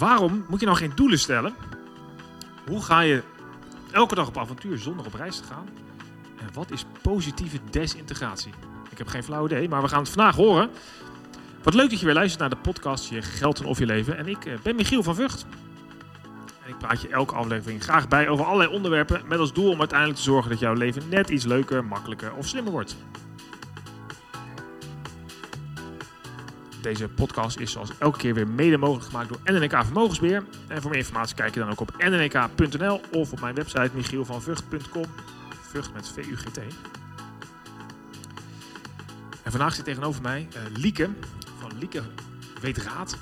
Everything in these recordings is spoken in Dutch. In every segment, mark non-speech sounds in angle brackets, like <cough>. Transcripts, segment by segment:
Waarom moet je nou geen doelen stellen? Hoe ga je elke dag op avontuur zonder op reis te gaan? En wat is positieve desintegratie? Ik heb geen flauw idee, maar we gaan het vandaag horen. Wat leuk dat je weer luistert naar de podcast Je Geld en Of Je Leven. En ik eh, ben Michiel van Vught. En ik praat je elke aflevering graag bij over allerlei onderwerpen... met als doel om uiteindelijk te zorgen dat jouw leven net iets leuker, makkelijker of slimmer wordt. Deze podcast is zoals elke keer weer mede mogelijk gemaakt door NNK Vermogensbeheer. En voor meer informatie kijk je dan ook op nnk.nl of op mijn website michielvanvugt.com. Vught met V-U-G-T. En vandaag zit tegenover mij uh, Lieke van Lieke Weet Raad.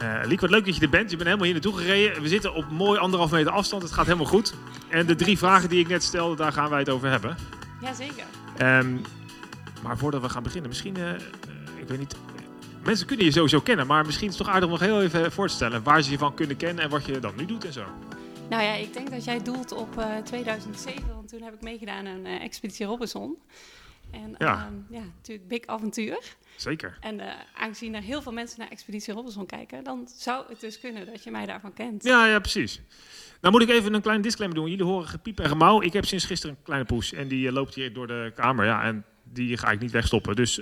Uh, Lieke, wat leuk dat je er bent. Je bent helemaal hier naartoe gereden. We zitten op mooi anderhalf meter afstand. Het gaat helemaal goed. En de drie vragen die ik net stelde, daar gaan wij het over hebben. Jazeker. Um, maar voordat we gaan beginnen, misschien... Uh, ik weet niet. Mensen kunnen je sowieso kennen, maar misschien is het toch aardig om nog heel even voor te stellen waar ze je van kunnen kennen en wat je dan nu doet en zo. Nou ja, ik denk dat jij doelt op uh, 2007, want toen heb ik meegedaan aan uh, Expeditie Robinson. En ja, um, ja natuurlijk big avontuur. Zeker. En uh, aangezien er heel veel mensen naar Expeditie Robinson kijken, dan zou het dus kunnen dat je mij daarvan kent. Ja, ja, precies. Nou moet ik even een klein disclaimer doen. Jullie horen gepiep en gemauw. Ik heb sinds gisteren een kleine poes en die loopt hier door de kamer. Ja, en die ga ik niet wegstoppen. Dus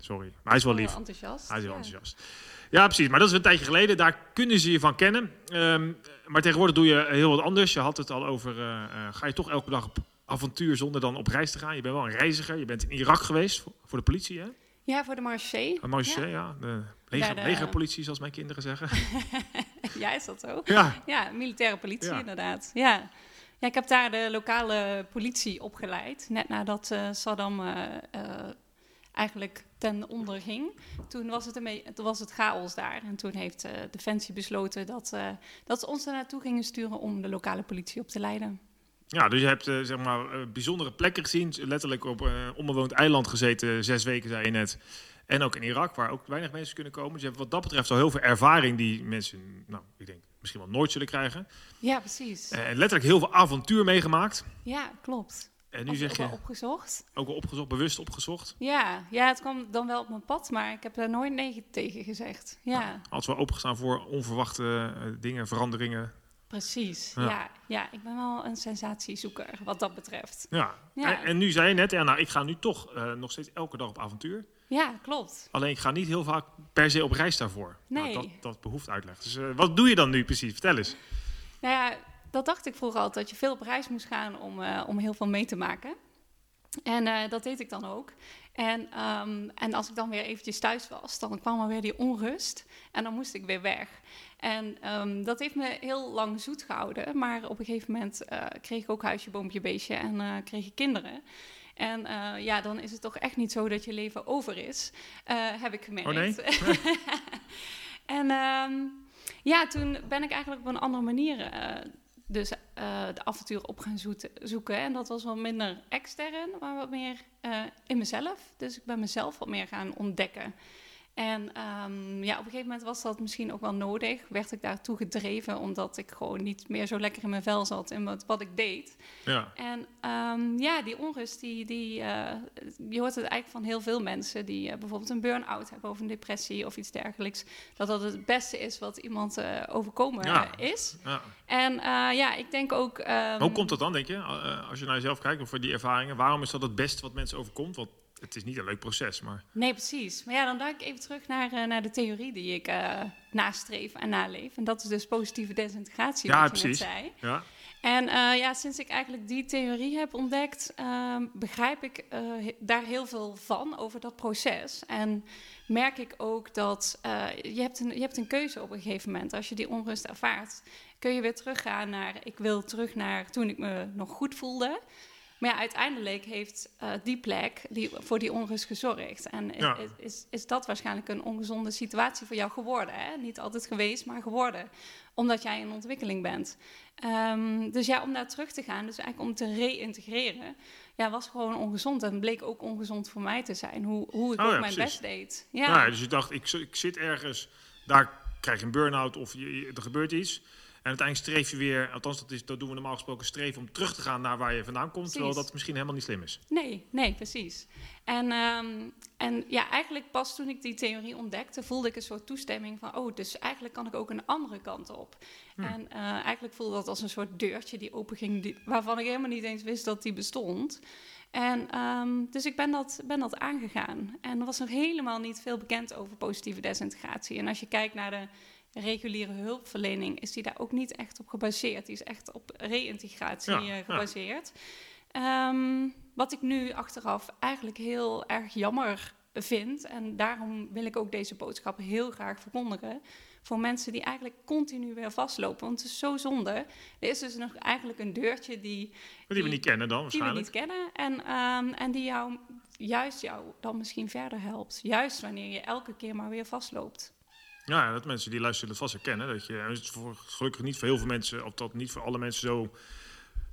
Sorry. Maar hij is wel lief. enthousiast. Hij is wel ja. enthousiast. Ja, precies. Maar dat is een tijdje geleden. Daar kunnen ze je van kennen. Um, maar tegenwoordig doe je heel wat anders. Je had het al over, uh, uh, ga je toch elke dag op avontuur zonder dan op reis te gaan? Je bent wel een reiziger. Je bent in Irak geweest voor, voor de politie, hè? Ja, voor de Marché. De Marché, ja. ja. De leger, de... legerpolitie, zoals mijn kinderen zeggen. <laughs> ja, is dat zo? Ja. Ja, militaire politie, ja. inderdaad. Ja. ja, ik heb daar de lokale politie opgeleid. Net nadat uh, Saddam eigenlijk ten onder ging. Toen was het, een toen was het chaos daar. En toen heeft uh, Defensie besloten dat, uh, dat ze ons er naartoe gingen sturen om de lokale politie op te leiden. Ja, dus je hebt uh, zeg maar bijzondere plekken gezien. Letterlijk op een onbewoond eiland gezeten, zes weken zei je net. En ook in Irak, waar ook weinig mensen kunnen komen. Dus je hebt wat dat betreft al heel veel ervaring die mensen, nou, ik denk, misschien wel nooit zullen krijgen. Ja, precies. En letterlijk heel veel avontuur meegemaakt. Ja, klopt. En nu Of zeg ook je... wel opgezocht. Ook wel opgezocht, bewust opgezocht? Ja, ja, het kwam dan wel op mijn pad, maar ik heb daar nooit nee tegen gezegd. Ja. Nou, als we opengestaan voor onverwachte uh, dingen, veranderingen. Precies, ja. ja. ja. ik ben wel een sensatiezoeker wat dat betreft. Ja, ja. En, en, nu zei je net, ja, nou, ik ga nu toch uh, nog steeds elke dag op avontuur. Ja, klopt. Alleen ik ga niet heel vaak per se op reis daarvoor. Nee. Nou, dat, dat behoeft uitleg. Dus uh, wat doe je dan nu precies? Vertel eens. Nou ja, dat dacht ik vroeger altijd, dat je veel op reis moest gaan om, uh, om heel veel mee te maken. En uh, dat deed ik dan ook. En, um, en als ik dan weer eventjes thuis was, dan kwam er weer die onrust. En dan moest ik weer weg. En um, dat heeft me heel lang zoet gehouden. Maar op een gegeven moment uh, kreeg ik ook huisje, boompje, beestje en uh, kreeg ik kinderen. En uh, ja, dan is het toch echt niet zo dat je leven over is, heb ik gemerkt. Oh nee? <laughs> en um, ja, toen ben ik eigenlijk op een andere manier dus de avonturen op gaan zoeken. En dat was wel minder extern, maar wat meer uh, in mezelf. Dus ik ben mezelf wat meer gaan ontdekken. En um, ja, op een gegeven moment was dat misschien ook wel nodig. Werd ik daartoe gedreven, omdat ik gewoon niet meer zo lekker in mijn vel zat in wat, wat ik deed. Ja. En um, ja, die onrust, die, die, uh, je hoort het eigenlijk van heel veel mensen die uh, bijvoorbeeld een burn-out hebben of een depressie of iets dergelijks. Dat dat het beste is wat iemand uh, overkomen ja. is. Ja. En ja, ik denk ook. Um, Hoe komt dat dan, denk je? Als je naar jezelf kijkt, of voor die ervaringen, waarom is dat het beste wat mensen overkomt? Want het is niet een leuk proces, maar... Nee, precies. Maar ja, dan duik ik even terug naar, uh, naar de theorie die ik uh, nastreef en naleef. En dat is dus positieve desintegratie, ja, wat precies. je net zei. Ja. En uh, ja, sinds ik eigenlijk die theorie heb ontdekt, begrijp ik daar heel veel van over dat proces. En merk ik ook dat je, hebt een, je hebt een keuze op een gegeven moment. Als je die onrust ervaart, kun je weer teruggaan naar... ik wil terug naar toen ik me nog goed voelde... Maar ja, uiteindelijk heeft uh, die plek die, voor die onrust gezorgd. En ja. is, is, is, dat waarschijnlijk een ongezonde situatie voor jou geworden. Hè? Niet altijd geweest, maar geworden. Omdat jij in ontwikkeling bent. Um, dus ja, om daar terug te gaan, dus eigenlijk om te reïntegreren... Ja, was gewoon ongezond. En bleek ook ongezond voor mij te zijn. Hoe, hoe ik oh, ook ja, mijn precies. best deed. Ja. Ja, dus je dacht, ik, ik zit ergens, daar krijg je een burn-out of je, er gebeurt iets... En uiteindelijk streef je weer, althans dat, is, dat doen we normaal gesproken, streven om terug te gaan naar waar je vandaan komt. Terwijl Precies. dat misschien helemaal niet slim is. Nee, nee, precies. En, ehm, en ja, eigenlijk pas toen ik die theorie ontdekte, voelde ik een soort toestemming van, oh, dus eigenlijk kan ik ook een andere kant op. Hmm. En eh, eigenlijk voelde dat als een soort deurtje die openging, waarvan ik helemaal niet eens wist dat die bestond. En ehm, dus ik ben dat, ben dat aangegaan. En er was nog helemaal niet veel bekend over positieve desintegratie. En als je kijkt naar de reguliere hulpverlening, is die daar ook niet echt op gebaseerd. Die is echt op reïntegratie Ja, eh, ja. gebaseerd. Ehm, wat ik nu achteraf eigenlijk heel erg jammer vind. En daarom wil ik ook deze boodschap heel graag verkondigen. Voor mensen die eigenlijk continu weer vastlopen. Want het is zo zonde. Er is dus nog eigenlijk een deurtje die, Maar die we Die- niet kennen dan die we waarschijnlijk. niet kennen. En, ehm, en die jou, juist jou dan misschien verder helpt. Juist wanneer je elke keer maar weer vastloopt. Ja, dat mensen die luisteren vast herkennen. Dat je, het is voor, gelukkig niet voor heel veel mensen, of dat niet voor alle mensen zo,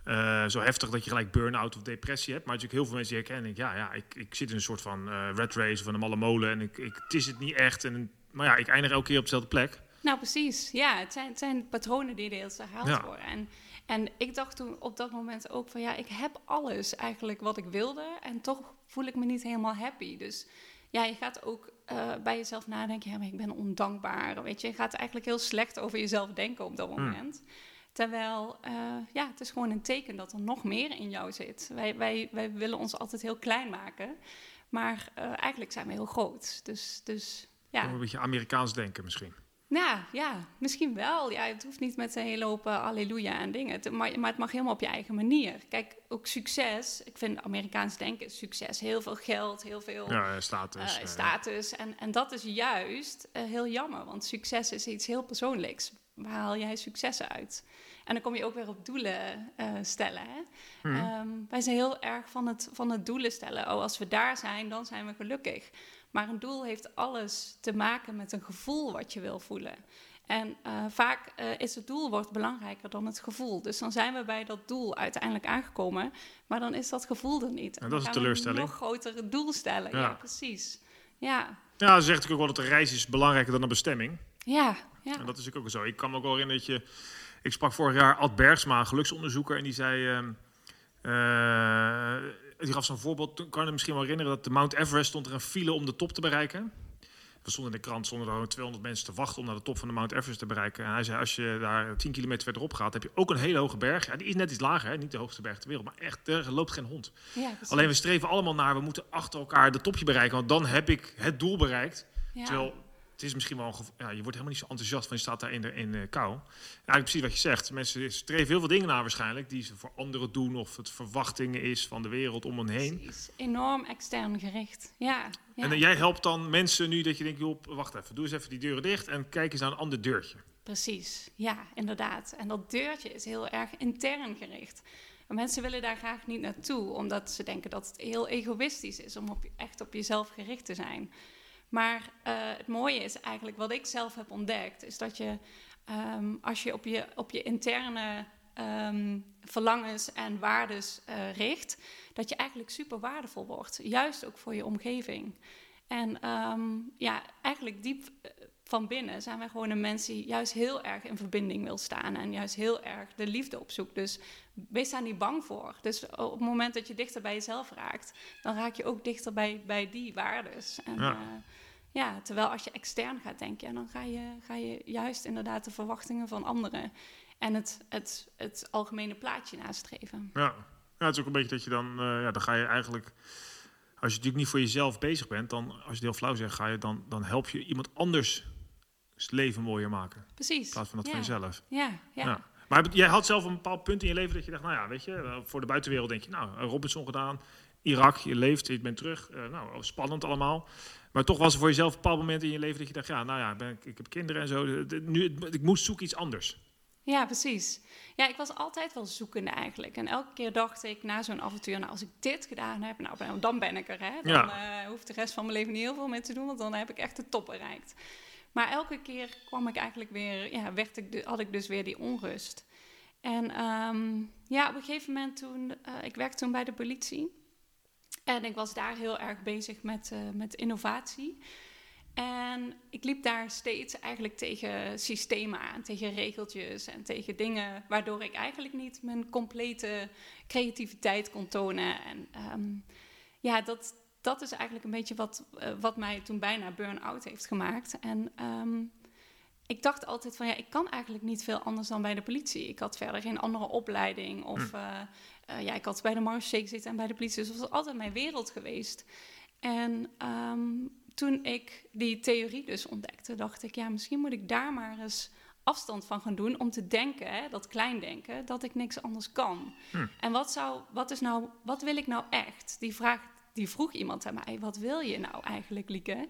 eh, zo heftig dat je gelijk burn-out of depressie hebt. Maar natuurlijk heel veel mensen die herkennen, ja, ja ik, ik zit in een soort van eh red race of een malle molen en ik, ik, het is het niet echt. En, maar ja, ik eindig elke keer op dezelfde plek. Nou, precies. Ja, het zijn, het zijn patronen die de hele tijd herhaald Ja. worden. En, en ik dacht toen op dat moment ook van ja, ik heb alles eigenlijk wat ik wilde. En toch voel ik me niet helemaal happy. Dus ja, je gaat ook eh, bij jezelf nadenken, ja, maar ik ben ondankbaar. Weet je, je gaat eigenlijk heel slecht over jezelf denken op dat Hmm. moment. Terwijl, eh, ja, het is gewoon een teken dat er nog meer in jou zit. Wij, wij, wij willen ons altijd heel klein maken. Maar eh, eigenlijk zijn we heel groot. Dus, dus ja. Een beetje Amerikaans denken misschien. Ja, ja, misschien wel. Ja, het hoeft niet met een hele hoop eh, halleluja en dingen. Het- maar, maar het mag helemaal op je eigen manier. Kijk, ook succes. Ik vind Amerikaans denken succes. Heel veel geld, heel veel Ja, eh, status. eh, status. En, en dat is juist heel jammer. Want succes is iets heel persoonlijks. Waar haal jij successen uit? En dan kom je ook weer op doelen stellen. Hè? Mhm. Ehm, wij zijn heel erg van het, van het doelen stellen. Oh, als we daar zijn, dan zijn we gelukkig. Maar een doel heeft alles te maken met een gevoel wat je wil voelen. En eh, vaak eh, is het doel wordt belangrijker dan het gevoel. Dus dan zijn we bij dat doel uiteindelijk aangekomen, maar dan is dat gevoel er niet. En dat dan is een teleurstelling. Een nog grotere doel stellen. Ja, Ja. precies. Ja, Ja, ze zegt natuurlijk ook wel dat de reis is belangrijker dan een bestemming. ja, ja. En dat is ook zo. Ik kan me ook wel herinneren dat je... Ik sprak vorig jaar Ad Bergsma, een geluksonderzoeker, en die zei... ehm, eh, die gaf zo'n voorbeeld. Toen kan je misschien wel herinneren dat de Mount Everest stond er een file om de top te bereiken. We stonden in de krant, stonden er gewoon 200 mensen te wachten om naar de top van de Mount Everest te bereiken. En hij zei, als je daar 10 kilometer verderop gaat, heb je ook een hele hoge berg. Ja, die is net iets lager, hè? niet de hoogste berg ter wereld, maar echt, er loopt geen hond. ja. Alleen we streven allemaal naar, we moeten achter elkaar de topje bereiken, want dan heb ik het doel bereikt. ja. Terwijl het is misschien wel ja, je wordt helemaal niet zo enthousiast van je staat daar in de, in de kou. Eigenlijk precies wat je zegt. Mensen streven heel veel dingen naar waarschijnlijk die ze voor anderen doen of het verwachtingen is van de wereld om hen heen. Precies. Enorm extern gericht. Ja, ja. En eh, jij helpt dan mensen nu dat je denkt, joh, wacht even, doe eens even die deuren dicht en kijk eens naar een ander deurtje. Precies, ja, inderdaad. En dat deurtje is heel erg intern gericht. En mensen willen daar graag niet naartoe, omdat ze denken dat het heel egoïstisch is om op, echt op jezelf gericht te zijn. Maar eh, het mooie is eigenlijk, wat ik zelf heb ontdekt, is dat je ehm, als je op je, op je interne ehm, verlangens en waardes eh, richt, dat je eigenlijk super waardevol wordt. Juist ook voor je omgeving. En ehm, ja, eigenlijk diep eh, van binnen zijn wij gewoon een mens die juist heel erg in verbinding wil staan en juist heel erg de liefde opzoekt. Dus wees daar niet bang voor. Dus op het moment dat je dichter bij jezelf raakt, dan raak je ook dichter bij, bij die waardes. En, Ja. ja. ja, terwijl als je extern gaat denken, ja, dan ga je, ga je juist inderdaad de verwachtingen van anderen en het, het, het algemene plaatje nastreven. Ja. ja, het is ook een beetje dat je dan, eh, ja, dan ga je eigenlijk, als je natuurlijk niet voor jezelf bezig bent, dan, als je het heel flauw zegt, ga je dan, dan help je iemand anders het leven mooier maken. Precies. In plaats van dat ja. van jezelf. Ja, ja. Ja. Maar jij had zelf een bepaald punt in je leven dat je dacht, nou ja, weet je, voor de buitenwereld denk je, nou, Robinson gedaan, Irak, je leeft, je bent terug, eh, nou, spannend allemaal. Maar toch was er voor jezelf een bepaald moment in je leven dat je dacht, ja, nou ja, ben ik, ik heb kinderen en zo, nu, ik moest zoeken iets anders. Ja, precies. Ja, ik was altijd wel zoekende eigenlijk. En elke keer dacht ik na zo'n avontuur, nou, als ik dit gedaan heb, nou, dan ben ik er. Hè? Dan Ja. eh, hoeft de rest van mijn leven niet heel veel mee te doen, want dan heb ik echt de top bereikt. Maar elke keer kwam ik eigenlijk weer, ja, werd ik had ik dus weer die onrust. En ehm, ja, op een gegeven moment toen, eh, ik werkte toen bij de politie. En ik was daar heel erg bezig met, eh, met innovatie. En ik liep daar steeds eigenlijk tegen systemen aan, tegen regeltjes en tegen dingen waardoor ik eigenlijk niet mijn complete creativiteit kon tonen. En ehm, ja, dat, dat is eigenlijk een beetje wat, eh, wat mij toen bijna burn-out heeft gemaakt. En ehm, ik dacht altijd van ja, ik kan eigenlijk niet veel anders dan bij de politie. Ik had verder geen andere opleiding. Of hm. eh, eh, ja, ik had bij de Marche gezeten en bij de politie. Dus het was altijd mijn wereld geweest. En ehm, toen ik die theorie dus ontdekte, dacht ik, ja, misschien moet ik daar maar eens afstand van gaan doen om te denken, hè, dat klein denken, dat ik niks anders kan. Hm. En wat zou, wat is nou, wat wil ik nou echt? Die vraag, die vroeg iemand aan mij, wat wil je nou eigenlijk, Lieke?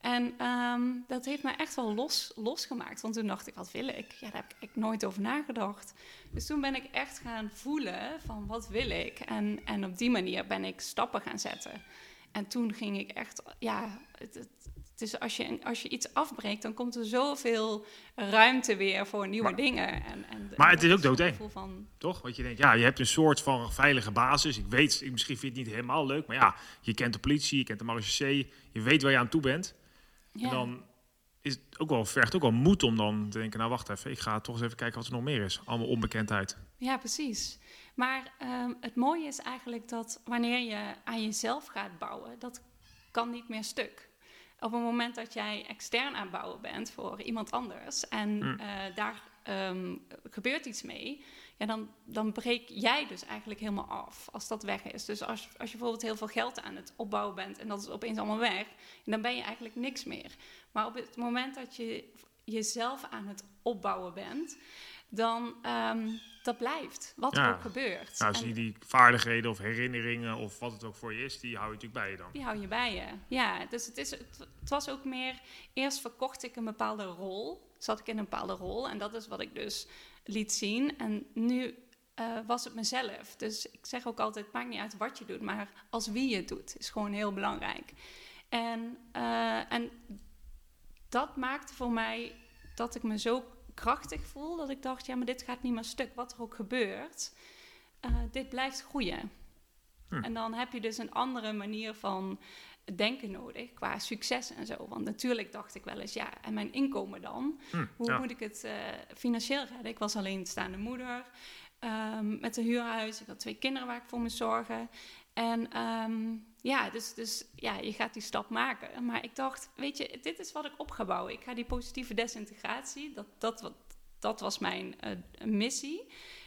En ehm, dat heeft mij echt wel los, losgemaakt. Want toen dacht ik, wat wil ik? Ja, daar heb ik nooit over nagedacht. Dus toen ben ik echt gaan voelen van, wat wil ik? En, en op die manier ben ik stappen gaan zetten. En toen ging ik echt, ja, het, het, dus als je, als je iets afbreekt, dan komt er zoveel ruimte weer voor nieuwe dingen. En, en, maar het is ook doodeng, van... toch? Want je denkt, ja, je hebt een soort van veilige basis. Ik weet, ik, misschien vind je het niet helemaal leuk, maar ja, je kent de politie, je kent de marechaussee, je weet waar je aan toe bent. Ja. En dan is het ook wel, vergt ook wel moed om dan te denken, nou wacht even, ik ga toch eens even kijken wat er nog meer is. Allemaal onbekendheid. Ja, precies. Maar um, het mooie is eigenlijk dat wanneer je aan jezelf gaat bouwen, dat kan niet meer stuk. Op het moment dat jij extern aan bouwen bent voor iemand anders en mm. uh, daar um, gebeurt iets mee, ja, dan, dan breek jij dus eigenlijk helemaal af als dat weg is. Dus als, als je bijvoorbeeld heel veel geld aan het opbouwen bent en dat is opeens allemaal weg, dan ben je eigenlijk niks meer. Maar op het moment dat je jezelf aan het opbouwen bent, dan um, dat blijft, wat er ook gebeurt. Nou, zie je die vaardigheden of herinneringen of wat het ook voor je is, die hou je natuurlijk bij je dan. Die hou je bij je, ja. Dus het, is, het, was ook meer, eerst verkocht ik een bepaalde rol, zat ik in een bepaalde rol en dat is wat ik dus liet zien. En nu uh, was het mezelf. Dus ik zeg ook altijd, het maakt niet uit wat je doet, maar als wie je het doet, is gewoon heel belangrijk. En, uh, en dat maakte voor mij dat ik me zo krachtig voel. Dat ik dacht, ja, maar dit gaat niet meer stuk. Wat er ook gebeurt, uh, dit blijft groeien. Hm. En dan heb je dus een andere manier van denken nodig qua succes en zo. Want natuurlijk dacht ik wel eens, ja, en mijn inkomen dan? Hm, Hoe moet ik het uh, financieel redden? Ik was alleenstaande moeder um, met een huurhuis. Ik had twee kinderen waar ik voor moest zorgen. En um, ja, dus, dus ja, je gaat die stap maken. Maar ik dacht, weet je, dit is wat ik op ga. Ik ga die positieve desintegratie, dat, dat, dat was mijn uh, missie.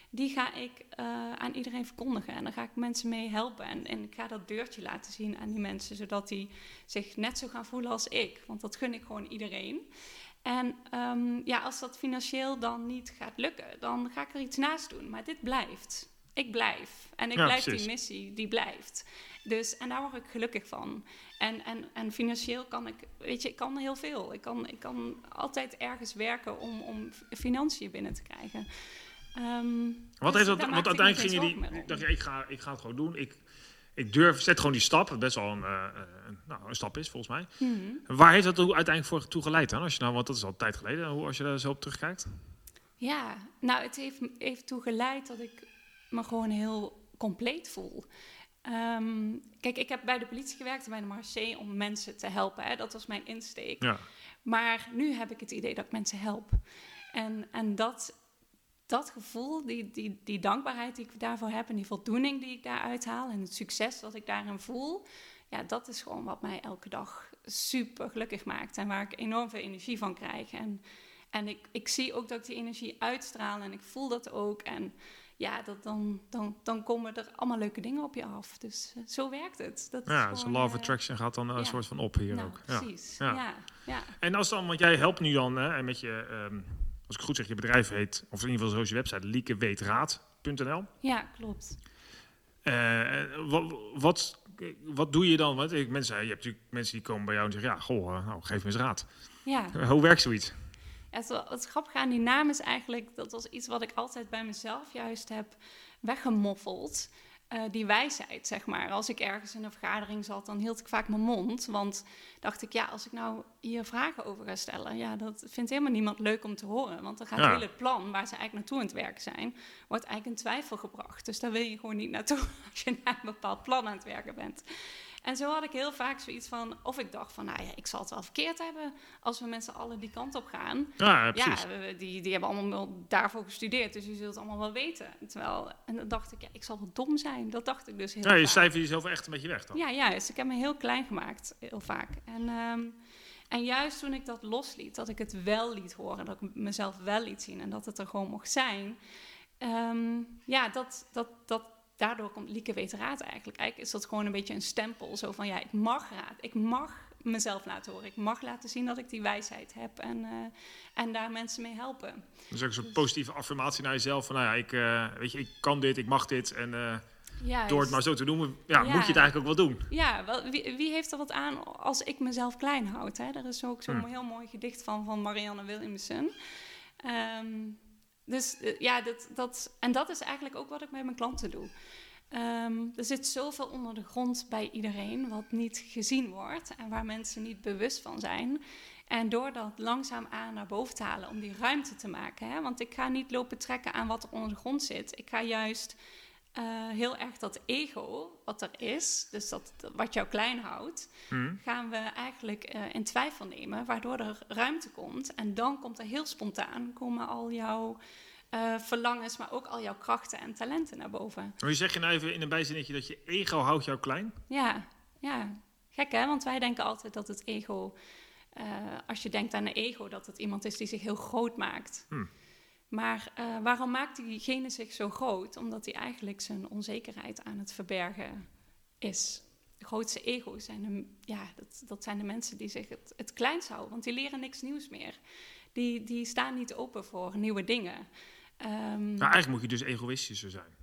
Die ga ik uh, aan iedereen verkondigen. En daar ga ik mensen mee helpen. En, en ik ga dat deurtje laten zien aan die mensen, zodat die zich net zo gaan voelen als ik. Want dat gun ik gewoon iedereen. En um, ja, als dat financieel dan niet gaat lukken, dan ga ik er iets naast doen. Maar dit blijft. Ik blijf. En ik blijf die missie, die blijft. Dus, en daar word ik gelukkig van. En, en, en financieel kan ik, weet je, ik kan heel veel. Ik kan, ik kan altijd ergens werken om, om financiën binnen te krijgen. Um, wat dus dat, want uiteindelijk ging je die, dacht je, ik ga, ik ga het gewoon doen. Ik, ik durf, zet gewoon die stap, wat best wel een, uh, nou, een stap is volgens mij. Mm Waar heeft dat uiteindelijk voor toe geleid dan? Als je nou, want dat is al een tijd geleden, hoe als je daar zo op terugkijkt? Ja, nou, het heeft, heeft toe geleid dat ik me gewoon heel compleet voel. Um, kijk, ik heb bij de politie gewerkt, bij de Marseille, om mensen te helpen. Hè. Dat was mijn insteek. Ja. Maar nu heb ik het idee dat ik mensen help. En, en dat, dat gevoel, die, die, die dankbaarheid die ik daarvoor heb... en die voldoening die ik daaruit haal... en het succes dat ik daarin voel... ja, dat is gewoon wat mij elke dag super gelukkig maakt... en waar ik enorm veel energie van krijg. En, en ik, ik zie ook dat ik die energie uitstraal en ik voel dat ook... En, ja, dat, dan, dan, dan komen er allemaal leuke dingen op je af. Dus uh, zo werkt het. Dat ja, gewoon, law of attraction gaat dan een soort van op hier nou, ook. Precies, ja. ja. Ja, En als dan, want jij helpt nu dan hè, met je, um, als ik goed zeg, je bedrijf heet, of in ieder geval zoals je website, liekeweetraad.nl. Ja, klopt. Uh, wat, wat, wat doe je dan? Want ik, mensen, je hebt natuurlijk mensen die komen bij jou en zeggen, ja, goh, nou, geef me eens raad. Ja. Hoe werkt zoiets? Het, het grappige aan die naam is eigenlijk, dat was iets wat ik altijd bij mezelf juist heb weggemoffeld. Uh, die wijsheid, zeg maar. Als ik ergens in een vergadering zat, dan hield ik vaak mijn mond. Want dacht ik, ja, als ik nou hier vragen over ga stellen, ja, dat vindt helemaal niemand leuk om te horen. Want dan gaat ja. het hele plan waar ze eigenlijk naartoe aan het werken zijn, wordt eigenlijk in twijfel gebracht. Dus daar wil je gewoon niet naartoe <laughs> als je naar een bepaald plan aan het werken bent. En zo had ik heel vaak zoiets van, of ik dacht van, nou ja, ik zal het wel verkeerd hebben als we met z'n allen die kant op gaan. Ja, precies. Ja, die, die hebben allemaal daarvoor gestudeerd, dus je zult het allemaal wel weten. Terwijl, en dan dacht ik, ja, ik zal wel dom zijn. Dat dacht ik dus heel Ja, je cijfer jezelf echt een beetje weg dan. Ja, juist. Ik heb me heel klein gemaakt, heel vaak. En, ehm, en juist toen ik dat losliet, dat ik het wel liet horen, dat ik mezelf wel liet zien en dat het er gewoon mocht zijn. ehm, ja, dat, dat, dat, daardoor komt Lieke Weet Raad eigenlijk. Eigenlijk is dat gewoon een beetje een stempel. Zo van, ja, ik mag raad. Ik mag mezelf laten horen. Ik mag laten zien dat ik die wijsheid heb en, eh, en daar mensen mee helpen. Dus ook een soort positieve affirmatie naar jezelf. Van, nou ja, ik, eh, weet je, ik kan dit, ik mag dit. En Ja, door het maar zo te doen, ja, Ja. moet je het eigenlijk ook wel doen. Ja, wel, wie, wie heeft er wat aan als ik mezelf klein houd? Hè? Er is ook zo'n Hmm. heel mooi gedicht van, van Marianne Williamson. Ehm, dus eh, ja, dat, dat, en dat is eigenlijk ook wat ik met mijn klanten doe. Ehm, er zit zoveel onder de grond bij iedereen wat niet gezien wordt en waar mensen niet bewust van zijn. En door dat langzaamaan naar boven te halen, om die ruimte te maken. Hè? Want ik ga niet lopen trekken aan wat er onder de grond zit. Ik ga juist eh, heel erg dat ego, wat er is, dus dat, wat jou klein houdt, Hm. gaan we eigenlijk eh, in twijfel nemen, waardoor er ruimte komt. En dan komt er heel spontaan, komen al jouw eh, verlangens, maar ook al jouw krachten en talenten naar boven. Maar je zeg je nou even in een bijzinnetje dat je ego houdt jou klein. Ja, ja. Gek hè, want wij denken altijd dat het ego, als je denkt aan een ego, dat het iemand is die zich heel groot maakt. Hm. Maar eh, waarom maakt diegene zich zo groot? Omdat hij eigenlijk zijn onzekerheid aan het verbergen is. De grootste ego's zijn de, ja, dat, dat zijn de mensen die zich het, het kleinst houden, want die leren niks nieuws meer. Die, die staan niet open voor nieuwe dingen. Ehm, Nou, eigenlijk moet je dus egoïstischer zijn,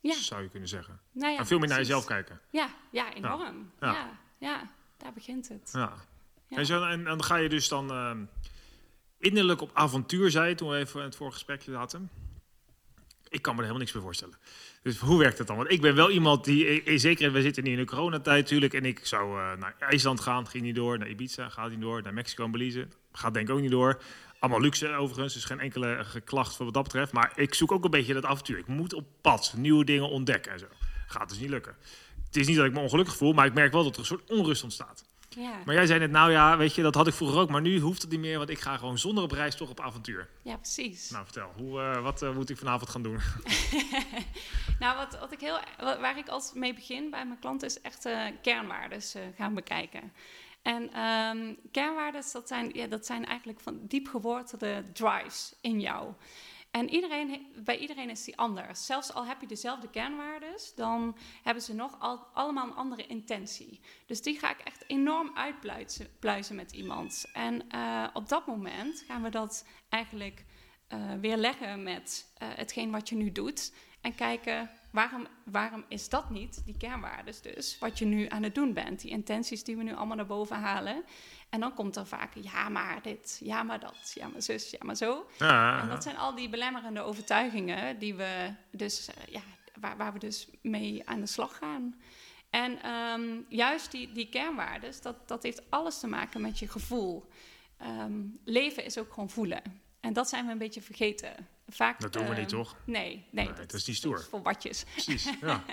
ja, zou je kunnen zeggen. nou ja, en veel meer naar jezelf kijken. Ja, ja enorm. Ja. Ja. Ja, daar begint het. Ja. En, zo, en, dan ga je dus dan ehm, innerlijk op avontuur zijn, toen we even het vorige gesprekje zaten. Ik kan me er helemaal niks bij voorstellen. Dus hoe werkt het dan? Want ik ben wel iemand die, zeker we zitten nu in de coronatijd natuurlijk, en ik zou eh, naar IJsland gaan, ging niet door, naar Ibiza gaat niet door, naar Mexico en Belize, gaat denk ik ook niet door. Allemaal luxe overigens, dus geen enkele geklacht wat dat betreft. Maar ik zoek ook een beetje dat avontuur. Ik moet op pad, nieuwe dingen ontdekken en zo. Gaat dus niet lukken. Het is niet dat ik me ongelukkig voel, maar ik merk wel dat er een soort onrust ontstaat. Ja, Maar jij zei net, nou ja, weet je, dat had ik vroeger ook, maar nu hoeft het niet meer, want ik ga gewoon zonder op reis toch op avontuur. ja precies. Nou, vertel, hoe, eh, wat eh, moet ik vanavond gaan doen? <laughs> <laughs> Nou, wat, wat ik heel, wa- waar ik altijd mee begin bij mijn klanten is echt eh kernwaardes gaan bekijken. En ehm kernwaardes, dat zijn, ja, dat zijn eigenlijk van diep gewortelde drives in jou. En iedereen, bij iedereen is die anders. Zelfs al heb je dezelfde kernwaardes, dan hebben ze nog al, allemaal een andere intentie. Dus die ga ik echt enorm uitpluizen pluizen met iemand. En eh, op dat moment gaan we dat eigenlijk eh, weer leggen met eh, hetgeen wat je nu doet. En kijken, waarom, waarom is dat niet, die kernwaardes dus, wat je nu aan het doen bent? Die intenties die we nu allemaal naar boven halen. En dan komt er vaak, ja maar dit, ja maar dat, ja maar zus, ja maar zo. En dat zijn al die belemmerende overtuigingen die we dus, eh, ja, waar, waar we dus mee aan de slag gaan. En ehm, juist die, die kernwaardes, dat, dat heeft alles te maken met je gevoel. Ehm, leven is ook gewoon voelen. En dat zijn we een beetje vergeten. Vaak, dat doen we ehm, niet, toch? Nee, nee, Nee, dat is niet stoer. voor watjes. Precies, <laughs> ja.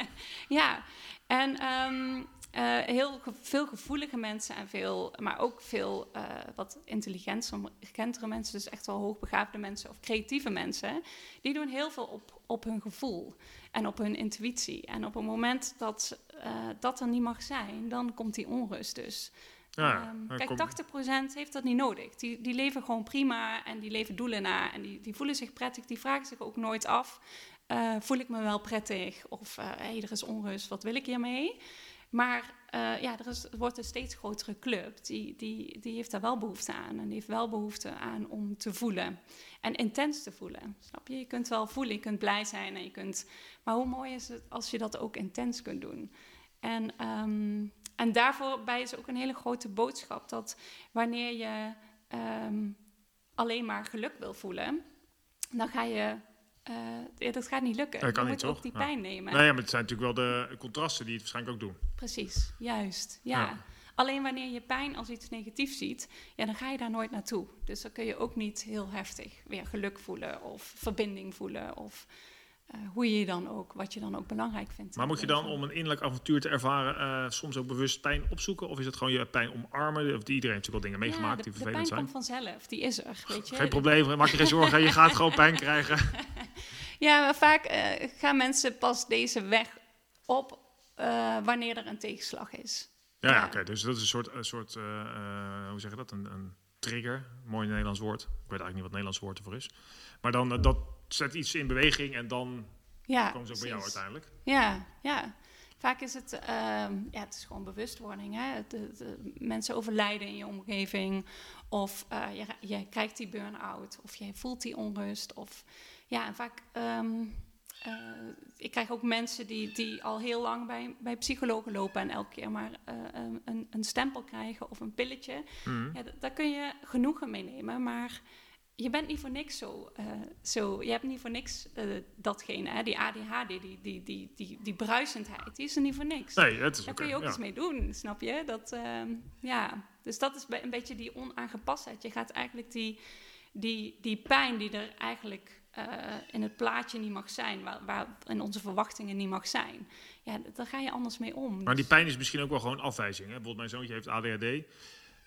Ja, en ehm, eh, heel ge- veel gevoelige mensen en veel, maar ook veel eh, wat intelligentere mensen, dus echt wel hoogbegaafde mensen of creatieve mensen, die doen heel veel op, op hun gevoel en op hun intuïtie. En op het moment dat eh, dat er niet mag zijn, dan komt die onrust dus. Ja. Ehm, dan kijk, kom- 80% heeft dat niet nodig. Die, die leven gewoon prima en die leven doelen na. En die, die voelen zich prettig. Die vragen zich ook nooit af: eh, voel ik me wel prettig? Of hé, hey, er is onrust, wat wil ik hiermee? Maar eh, ja, er, is, er wordt een steeds grotere club. Die, die, die heeft daar wel behoefte aan. En die heeft wel behoefte aan om te voelen. En intens te voelen. Snap je? Je kunt wel voelen, je kunt blij zijn. En je kunt, maar hoe mooi is het als je dat ook intens kunt doen? En, ehm, en daarvoor bij is ook een hele grote boodschap dat wanneer je ehm, alleen maar geluk wil voelen, dan ga je. eh, ja, dat gaat niet lukken. Dat kan je niet, moet ook toch? die Ja. pijn nemen. Nee, ja, maar het zijn natuurlijk wel de contrasten die het waarschijnlijk ook doen. Precies, juist. Ja. Ja. Alleen wanneer je pijn als iets negatiefs ziet, ja, dan ga je daar nooit naartoe. Dus dan kun je ook niet heel heftig weer geluk voelen of verbinding voelen. Of, hoe je dan ook, wat je dan ook belangrijk vindt. Maar moet je dan om een innerlijk avontuur te ervaren eh, soms ook bewust pijn opzoeken? Of is het gewoon je pijn omarmen? Of die, iedereen heeft natuurlijk wel dingen meegemaakt ja, die de, de vervelend pijn zijn. komt vanzelf, die is er, weet je. Geen probleem, maak je geen zorgen. Je gaat gewoon pijn krijgen. <laughs> Ja, maar vaak eh, gaan mensen pas deze weg op eh, wanneer er een tegenslag is. Ja, ja, oké. dus dat is een soort, een soort eh, eh, hoe zeg je dat? Een, een trigger. Mooi Nederlands woord. Ik weet eigenlijk niet wat het Nederlands woord ervoor is. Maar dan, eh, dat zet iets in beweging en dan Ja, komen ze ook bij jou uiteindelijk. Ja, ja. Vaak is het, ehm, ja, het is gewoon bewustwording. Hè? De, de, mensen overlijden in je omgeving. Of eh, je, je krijgt die burn-out. Of je voelt die onrust. Of ja, en vaak. ehm, eh, ik krijg ook mensen die, die al heel lang bij, bij psychologen lopen en elke keer maar eh, een- een, stempel krijgen of een pilletje. Mhm. Ja, daar kun je genoegen mee nemen, maar je bent niet voor niks zo. eh, zo je hebt niet voor niks eh, datgene, hè, die ADHD, die, die, die, die, die bruisendheid, die is er niet voor niks. Nee, het is Daar kun je ook ja. iets mee doen, snap je? Dat, ehm, ja. Dus dat is een beetje die onaangepastheid. Je gaat eigenlijk die, die, die pijn die er eigenlijk eh, in het plaatje niet mag zijn, waar, waar in onze verwachtingen niet mag zijn, ja, daar ga je anders mee om. Maar die Dus- pijn is misschien ook wel gewoon afwijzing. Hè? Bijvoorbeeld mijn zoontje heeft ADHD.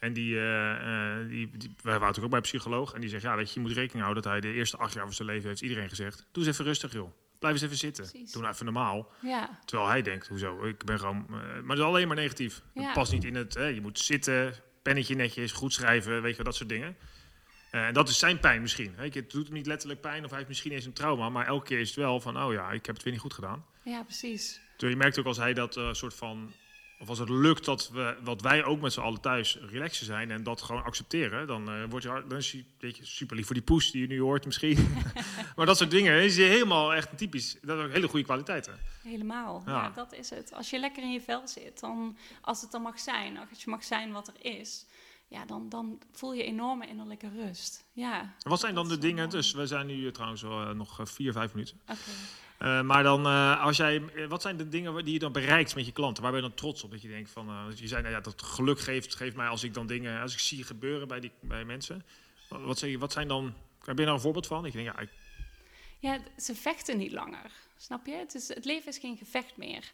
En die, eh, eh, die, die, wij waren ook bij een psycholoog. En die zegt, ja, weet je, je moet rekening houden dat hij de eerste acht jaar van zijn leven heeft iedereen gezegd. Doe eens even rustig, joh. Blijf eens even zitten. Precies. Doe nou even normaal. ja, Terwijl hij denkt, hoezo? Ik ben gewoon... eh, maar dat is alleen maar negatief. Ja. Het past niet in het... Hè, je moet zitten, pennetje netjes, goed schrijven, weet je wel, dat soort dingen. En dat is zijn pijn misschien. Hè. Het doet hem niet letterlijk pijn of hij heeft misschien eens een trauma. Maar elke keer is het wel van, oh ja, ik heb het weer niet goed gedaan. ja, precies. Terwijl je merkt ook als hij dat soort van... Of als het lukt dat we, wat wij ook met z'n allen thuis relaxen zijn en dat gewoon accepteren, dan, eh wordt je, dan is weet je, super lief voor die poes die je nu hoort misschien. <laughs> <laughs> maar dat soort dingen is helemaal echt typisch. Dat ook hele goede kwaliteiten. Helemaal. Ja. Ja. dat is het. Als je lekker in je vel zit, dan, als het dan mag zijn, als je mag zijn wat er is, ja, dan, dan voel je enorme innerlijke rust. Ja. Wat zijn dan de dingen? Dus we zijn nu eh, trouwens eh, nog vier, vijf minuten. Oké. Eh, maar dan, eh, als jij, eh, wat zijn de dingen die je dan bereikt met je klanten? Waar ben je dan trots op? Dat je denkt van, je zei, nou ja, dat geluk geeft, geeft mij als ik dan dingen, als ik zie gebeuren bij, die, bij mensen. Wat, zeg je, wat zijn dan, heb je daar een voorbeeld van? Ik denk, ja, ik, Ja, ze vechten niet langer. Snap je? Het, is, het leven is geen gevecht meer.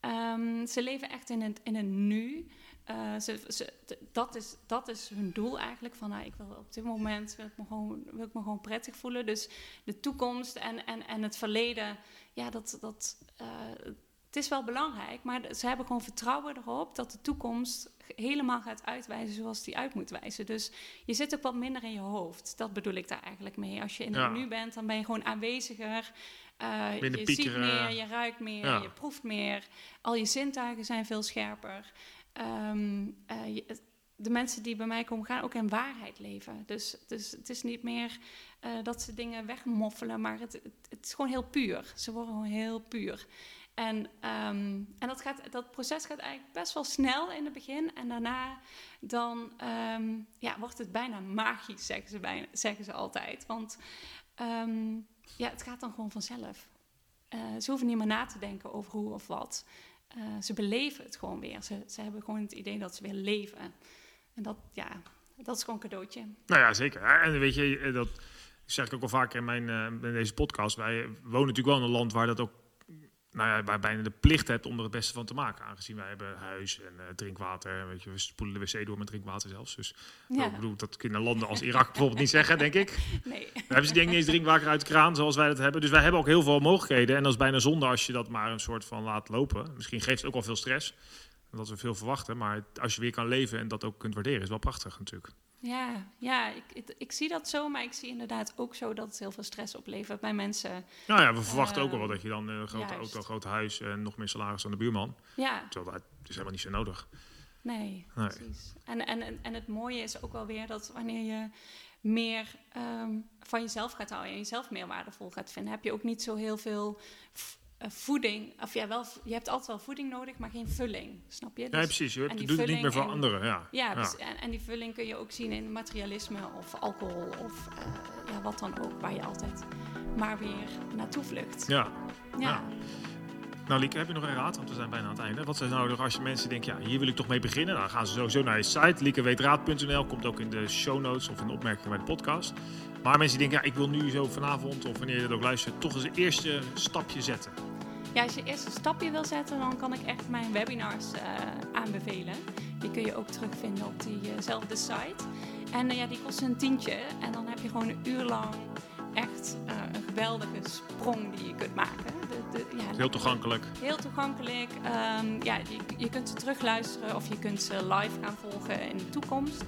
Ehm, ze leven echt in het, in het nu. Eh, ze, ze, d- dat, is, dat is hun doel eigenlijk. Van, nou, ik wil op dit moment wil ik, me gewoon, wil ik me gewoon prettig voelen. Dus de toekomst en, en, en het verleden, ja, dat, dat, eh, het is wel belangrijk. Maar ze hebben gewoon vertrouwen erop dat de toekomst helemaal gaat uitwijzen zoals die uit moet wijzen. Dus je zit ook wat minder in je hoofd. Dat bedoel ik daar eigenlijk mee. Als je in Ja. het nu bent, dan ben je gewoon aanweziger. Uh, Minder je piekeren. ziet meer, je ruikt meer, Ja. je proeft meer. Al je zintuigen zijn veel scherper. Ehm, eh, de mensen die bij mij komen gaan ook in waarheid leven. Dus, dus het is niet meer eh, dat ze dingen wegmoffelen, maar het, het, is gewoon heel puur. Ze worden gewoon heel puur. En, ehm, en dat, gaat, dat proces gaat eigenlijk best wel snel in het begin. En daarna dan, ehm, ja, wordt het bijna magisch, zeggen ze, bijna, zeggen ze altijd. Want ja, het gaat dan gewoon vanzelf. Eh, ze hoeven niet meer na te denken over hoe of wat. Eh, ze beleven het gewoon weer. Ze, ze hebben gewoon het idee dat ze weer leven. En dat, ja, dat is gewoon een cadeautje. nou ja, zeker. En weet je, eh, dat zeg ik ook al vaker in, mijn, eh, in deze podcast. Wij wonen natuurlijk wel in een land waar dat ook nou ja, waar bijna de plicht hebt om er het beste van te maken. Aangezien wij hebben huis en eh, drinkwater. Weet je, we spoelen de wc door met drinkwater zelfs. Dus Ja, ik bedoel, dat kunnen landen als Irak bijvoorbeeld niet zeggen, denk ik. <laughs> nee. Dan hebben ze denk ik niet eens drinkwater uit de kraan zoals wij dat hebben. Dus wij hebben ook heel veel mogelijkheden. En dat is bijna zonde als je dat maar een soort van laat lopen. Misschien geeft het ook wel veel stress. Dat we veel verwachten. Maar als je weer kan leven en dat ook kunt waarderen, is wel prachtig natuurlijk. Ja, ja ik, ik, ik zie dat zo, maar ik zie inderdaad ook zo dat het heel veel stress oplevert bij mensen. Nou ja, we verwachten ook wel Ehm, dat je dan een grote juist. auto, een groot huis en nog meer salaris dan de buurman. Ja, Terwijl dat is helemaal niet zo nodig. nee, Nee. precies. En, en, en- en het mooie is ook wel weer dat wanneer je meer ehm, van jezelf gaat houden en jezelf meer waardevol gaat vinden, heb je ook niet zo heel veel eh, voeding. Of ja, wel, je hebt altijd wel voeding nodig, maar geen vulling. Snap je? Ja, Dus- precies. Je hebt- doet het niet meer voor en- anderen. Ja. Ja, Ja. dus- En, en die vulling kun je ook zien in materialisme of alcohol of eh, ja, wat dan ook, waar je altijd maar weer naartoe vlucht. Ja. Ja, Nou, Lieke, heb je nog een raad? Want we zijn bijna aan het einde. Wat zijn nou als je mensen denken, ja, hier wil ik toch mee beginnen? Dan gaan ze sowieso naar je site, liekeweetraad.nl. Komt ook in de show notes of in de opmerkingen bij de podcast. Maar mensen die denken, ja, ik wil nu zo vanavond of wanneer je dat ook luistert, toch eens een eerste stapje zetten. Ja, als je eerst een stapje wil zetten, dan kan ik echt mijn webinars eh, aanbevelen. Die kun je ook terugvinden op diezelfde site. En eh, ja, die kosten een tientje. En dan heb je gewoon een uur lang echt eh, een geweldige sprong die je kunt maken. De, de, ja, Heel toegankelijk. Heel toegankelijk. Ehm, ja, je, je kunt ze terugluisteren of je kunt ze live gaan volgen in de toekomst.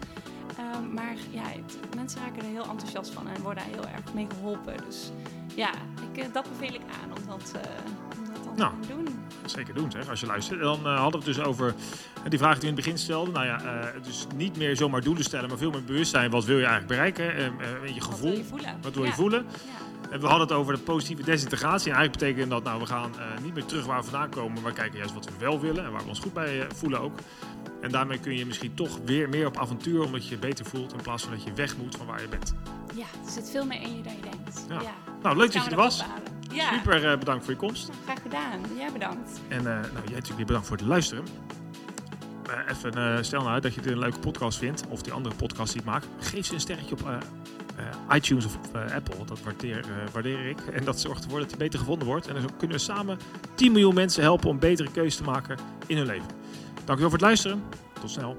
Ehm, maar ja, het- mensen raken er heel enthousiast van en worden daar heel erg mee geholpen. Dus ja, ik, eh, dat beveel ik aan om dat, eh, om dat dan Nou. gaan doen. Zeker doen, zeg, als je luistert. En dan eh, hadden we het dus over eh, die vraag die we in het begin stelden. Nou ja, eh, dus niet meer zomaar doelen stellen, maar veel meer bewustzijn. Wat wil je eigenlijk bereiken? Je Wat wil gevoel. je voelen? Wat wil je Ja, voelen? Ja. En we hadden het over de positieve desintegratie. En eigenlijk betekent dat, nou, we gaan niet meer terug waar we vandaan komen, maar kijken juist wat we wel willen en waar we ons goed bij voelen ook. En daarmee kun je misschien toch weer meer op avontuur, omdat je je beter voelt, in plaats van dat je weg moet van waar je bent. ja, er zit veel meer in je dan je denkt. Ja. Ja. Nou, leuk dat je we er was. ophalen. Ja, Super eh, bedankt voor je komst. graag gedaan. Jij bedankt. En eh, nou, jij natuurlijk weer bedankt voor het luisteren. Eh, even stel nou uit dat je dit een leuke podcast vindt, of die andere podcast die ik maak. Geef ze een sterretje op iTunes of op eh, Apple. Dat waardeer, waardeer ik. <laughs> En dat zorgt ervoor dat hij beter gevonden wordt. En dan kunnen we samen 10 miljoen mensen helpen om betere keuzes te maken in hun leven. Dankjewel voor het luisteren. Tot snel.